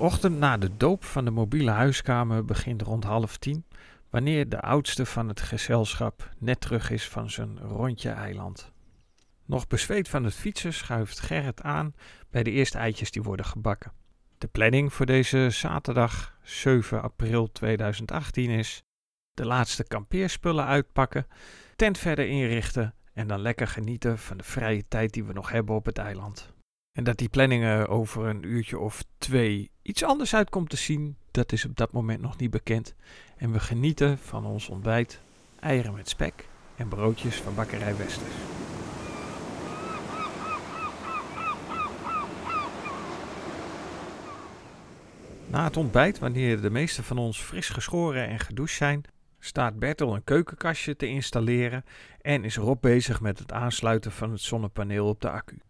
Ochtend na de doop van de mobiele huiskamer begint rond half tien, wanneer de oudste van het gezelschap net terug is van zijn rondje eiland. Nog bezweet van het fietsen schuift Gerrit aan bij de eerste eitjes die worden gebakken. De planning voor deze zaterdag 7 april 2018 is de laatste kampeerspullen uitpakken, tent verder inrichten en dan lekker genieten van de vrije tijd die we nog hebben op het eiland. En dat die planningen over een uurtje of twee iets anders uitkomt te zien, dat is op dat moment nog niet bekend. En we genieten van ons ontbijt, eieren met spek en broodjes van bakkerij Westers. Na het ontbijt, wanneer de meeste van ons fris geschoren en gedoucht zijn, staat Bertel een keukenkastje te installeren en is Rob bezig met het aansluiten van het zonnepaneel op de accu.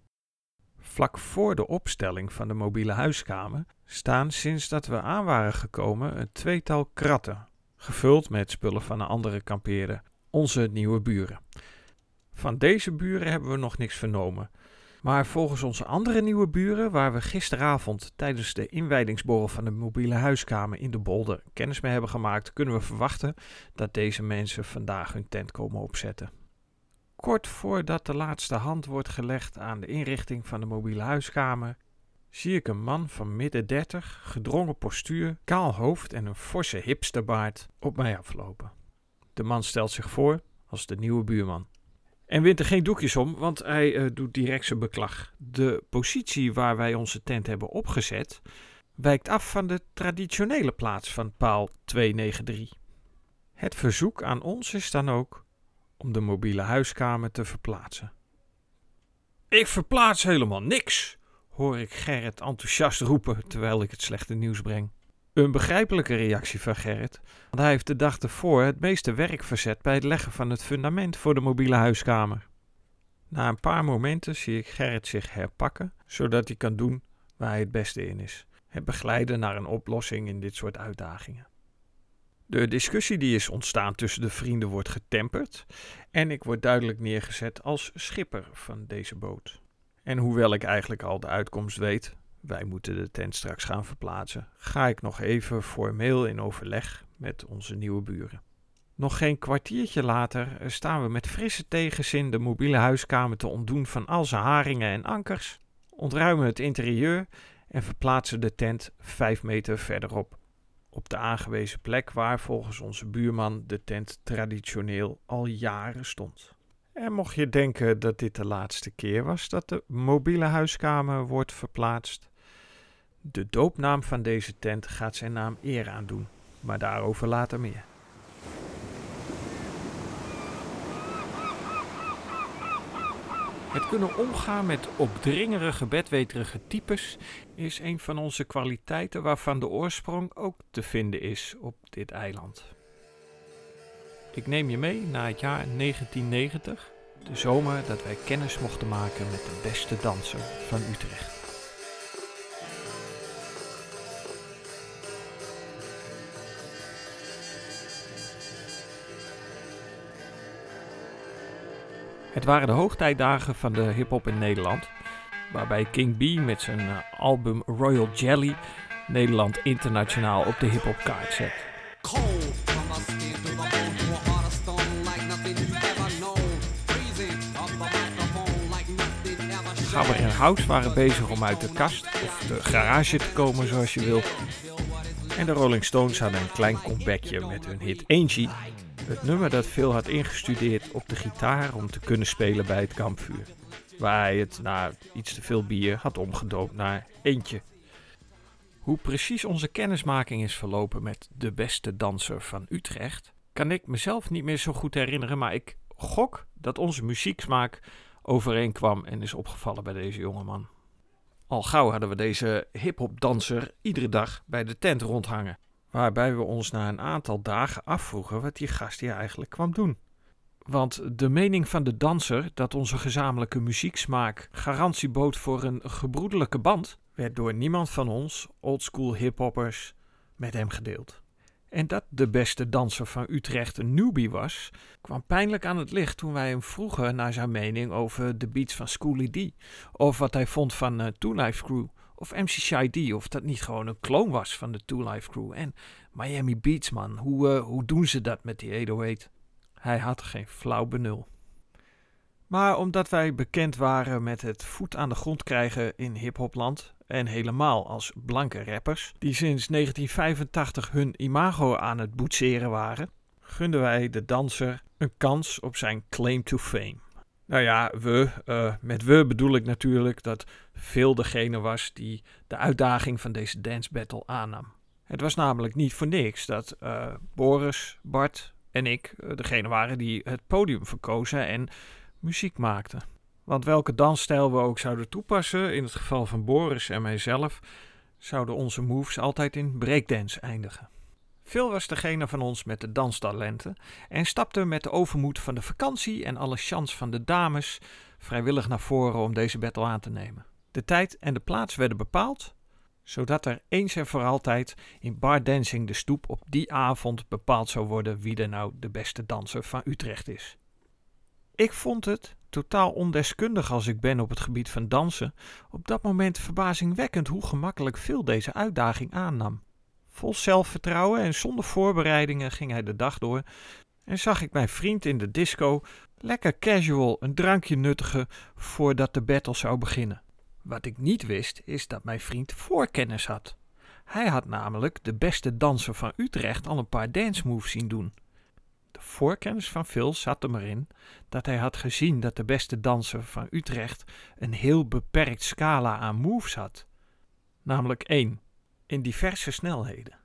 Vlak voor de opstelling van de mobiele huiskamer staan sinds dat we aan waren gekomen een tweetal kratten, gevuld met spullen van een andere kampeerder, onze nieuwe buren. Van deze buren hebben we nog niks vernomen. Maar volgens onze andere nieuwe buren, waar we gisteravond tijdens de inwijdingsborrel van de mobiele huiskamer in de Bolder kennis mee hebben gemaakt, kunnen we verwachten dat deze mensen vandaag hun tent komen opzetten. Kort voordat de laatste hand wordt gelegd aan de inrichting van de mobiele huiskamer, zie ik een man van midden dertig, gedrongen postuur, kaal hoofd en een forse hipsterbaard op mij aflopen. De man stelt zich voor als de nieuwe buurman. En wint er geen doekjes om, want hij uh, doet direct zijn beklag. De positie waar wij onze tent hebben opgezet wijkt af van de traditionele plaats van paal 293. Het verzoek aan ons is dan ook om de mobiele huiskamer te verplaatsen. Ik verplaats helemaal niks, hoor ik Gerrit enthousiast roepen terwijl ik het slechte nieuws breng. Een begrijpelijke reactie van Gerrit, want hij heeft de dag ervoor het meeste werk verzet bij het leggen van het fundament voor de mobiele huiskamer. Na een paar momenten zie ik Gerrit zich herpakken, zodat hij kan doen waar hij het beste in is: het begeleiden naar een oplossing in dit soort uitdagingen. De discussie die is ontstaan tussen de vrienden wordt getemperd en ik word duidelijk neergezet als schipper van deze boot. En hoewel ik eigenlijk al de uitkomst weet, wij moeten de tent straks gaan verplaatsen, ga ik nog even formeel in overleg met onze nieuwe buren. Nog geen kwartiertje later staan we met frisse tegenzin de mobiele huiskamer te ontdoen van al zijn haringen en ankers, ontruimen het interieur en verplaatsen de tent vijf meter verderop op de aangewezen plek waar volgens onze buurman de tent traditioneel al jaren stond. En mocht je denken dat dit de laatste keer was dat de mobiele huiskamer wordt verplaatst, de doopnaam van deze tent gaat zijn naam eer aandoen, maar daarover later meer. Het kunnen omgaan met opdringerige, bedweterige types is een van onze kwaliteiten waarvan de oorsprong ook te vinden is op dit eiland. Ik neem je mee naar het jaar 1990, de zomer dat wij kennis mochten maken met de beste danser van Utrecht. Het waren de hoogtijdagen van de hip-hop in Nederland, waarbij King B met zijn eh, album Royal Jelly Nederland internationaal op de hip-hop kaart zet. Gabber en House waren bezig om uit de kast of de garage te komen, zoals je wil. En de Rolling Stones hadden een klein comebackje met hun hit Angie het nummer dat Phil had ingestudeerd op de gitaar om te kunnen spelen bij het kampvuur. Waar hij het na iets te veel bier had omgedoopt naar eentje. Hoe precies onze kennismaking is verlopen met de beste danser van Utrecht, kan ik mezelf niet meer zo goed herinneren, maar ik gok dat onze muzieksmaak overeenkwam en is opgevallen bij deze jongeman. Al gauw hadden we deze hip-hop iedere dag bij de tent rondhangen. Waarbij we ons na een aantal dagen afvroegen wat die gast hier eigenlijk kwam doen. Want de mening van de danser dat onze gezamenlijke muzieksmaak garantie bood voor een gebroedelijke band, werd door niemand van ons, oldschool hiphoppers, met hem gedeeld. En dat de beste danser van Utrecht een newbie was, kwam pijnlijk aan het licht toen wij hem vroegen naar zijn mening over de beats van Schoolie D, of wat hij vond van uh, Two Life Crew, Of MC Shy D, of dat niet gewoon een kloon was van de Two Life Crew. En Miami Beats, man. Hoe, uh, hoe doen ze dat met die 808? Hij had geen flauw benul. Maar omdat wij bekend waren met het voet aan de grond krijgen in hiphopland, en helemaal als blanke rappers, die sinds 1985 hun imago aan het boetseren waren, gunden wij de danser een kans op zijn claim to fame. Nou ja, we, uh, met we bedoel ik natuurlijk dat veel degene was die de uitdaging van deze dance battle aannam. Het was namelijk niet voor niks dat uh, Boris, Bart en ik uh, degene waren die het podium verkozen en muziek maakten. Want welke dansstijl we ook zouden toepassen, in het geval van Boris en mijzelf, zouden onze moves altijd in breakdance eindigen. Phil was degene van ons met de danstalenten en stapte met de overmoed van de vakantie en alle chance van de dames vrijwillig naar voren om deze battle aan te nemen. De tijd en de plaats werden bepaald, zodat er eens en voor altijd in bar dancing de stoep op die avond bepaald zou worden wie er nou de beste danser van Utrecht is. Ik vond het, totaal ondeskundig als ik ben op het gebied van dansen, op dat moment verbazingwekkend hoe gemakkelijk Phil deze uitdaging aannam. Vol zelfvertrouwen en zonder voorbereidingen ging hij de dag door en zag ik mijn vriend in de disco lekker casual een drankje nuttigen voordat de battle zou beginnen. Wat ik niet wist is dat mijn vriend voorkennis had. Hij had namelijk de beste danser van Utrecht al een paar dance moves zien doen. Voorkennis van Phil zat er maar in dat hij had gezien dat de beste danser van Utrecht een heel beperkt scala aan moves had. Namelijk één, in diverse snelheden.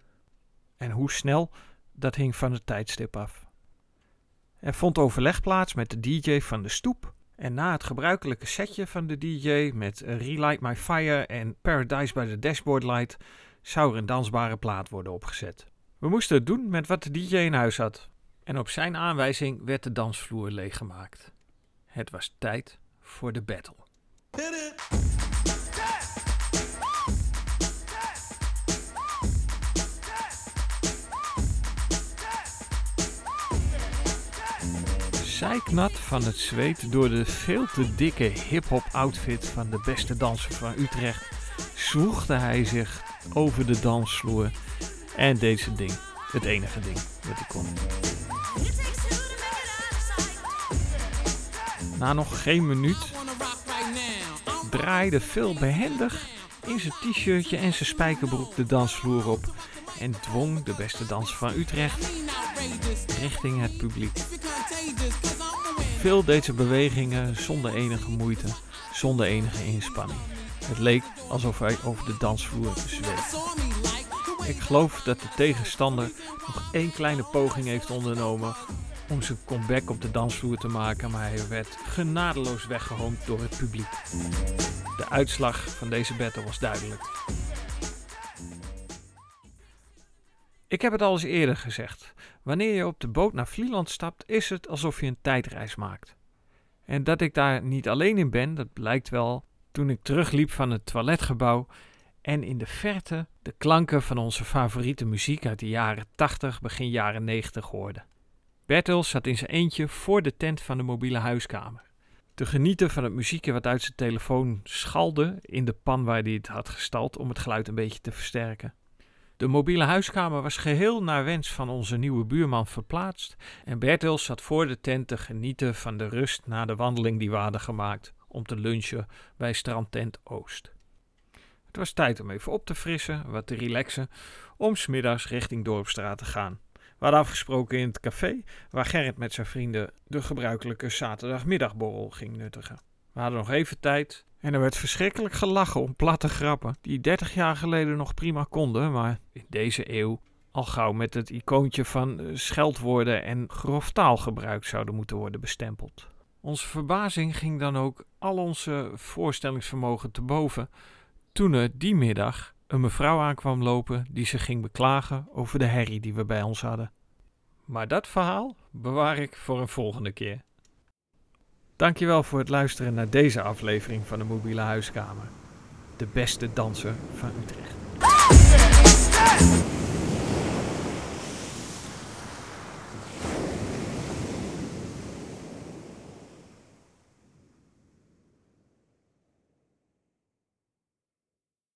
En hoe snel, dat hing van het tijdstip af. Er vond overleg plaats met de DJ van de stoep. En na het gebruikelijke setje van de DJ met Relight My Fire en Paradise by the Dashboard Light zou er een dansbare plaat worden opgezet. We moesten het doen met wat de DJ in huis had. En op zijn aanwijzing werd de dansvloer leeggemaakt. Het was tijd voor de battle. Zijknat van het zweet door de veel te dikke hip-hop outfit van de beste danser van Utrecht zwoegde hij zich over de dansvloer en zijn ding. Het enige ding dat hij kon. Na nog geen minuut draaide Phil behendig in zijn t-shirtje en zijn spijkerbroek de dansvloer op en dwong de beste danser van Utrecht richting het publiek. Phil deed zijn bewegingen zonder enige moeite, zonder enige inspanning. Het leek alsof hij over de dansvloer zweefde. Ik geloof dat de tegenstander nog één kleine poging heeft ondernomen om zijn comeback op de dansvloer te maken, maar hij werd genadeloos weggehoond door het publiek. De uitslag van deze battle was duidelijk. Ik heb het al eens eerder gezegd. Wanneer je op de boot naar Vlieland stapt, is het alsof je een tijdreis maakt. En dat ik daar niet alleen in ben, dat blijkt wel toen ik terugliep van het toiletgebouw en in de verte de klanken van onze favoriete muziek uit de jaren 80, begin jaren 90 hoorde. Bertel zat in zijn eentje voor de tent van de mobiele huiskamer. Te genieten van het muziekje wat uit zijn telefoon schalde in de pan waar hij het had gestald om het geluid een beetje te versterken. De mobiele huiskamer was geheel naar wens van onze nieuwe buurman verplaatst en Bertel zat voor de tent te genieten van de rust na de wandeling die we hadden gemaakt om te lunchen bij strandtent Oost. Het was tijd om even op te frissen, wat te relaxen, om smiddags richting Dorpstraat te gaan. We hadden afgesproken in het café, waar Gerrit met zijn vrienden de gebruikelijke zaterdagmiddagborrel ging nuttigen. We hadden nog even tijd en er werd verschrikkelijk gelachen om platte grappen, die 30 jaar geleden nog prima konden, maar in deze eeuw al gauw met het icoontje van eh, scheldwoorden en grof taalgebruik zouden moeten worden bestempeld. Onze verbazing ging dan ook al onze voorstellingsvermogen te boven toen er die middag een mevrouw aankwam lopen die zich ging beklagen over de herrie die we bij ons hadden. Maar dat verhaal bewaar ik voor een volgende keer. Dankjewel voor het luisteren naar deze aflevering van de Mobiele Huiskamer. De beste danser van Utrecht.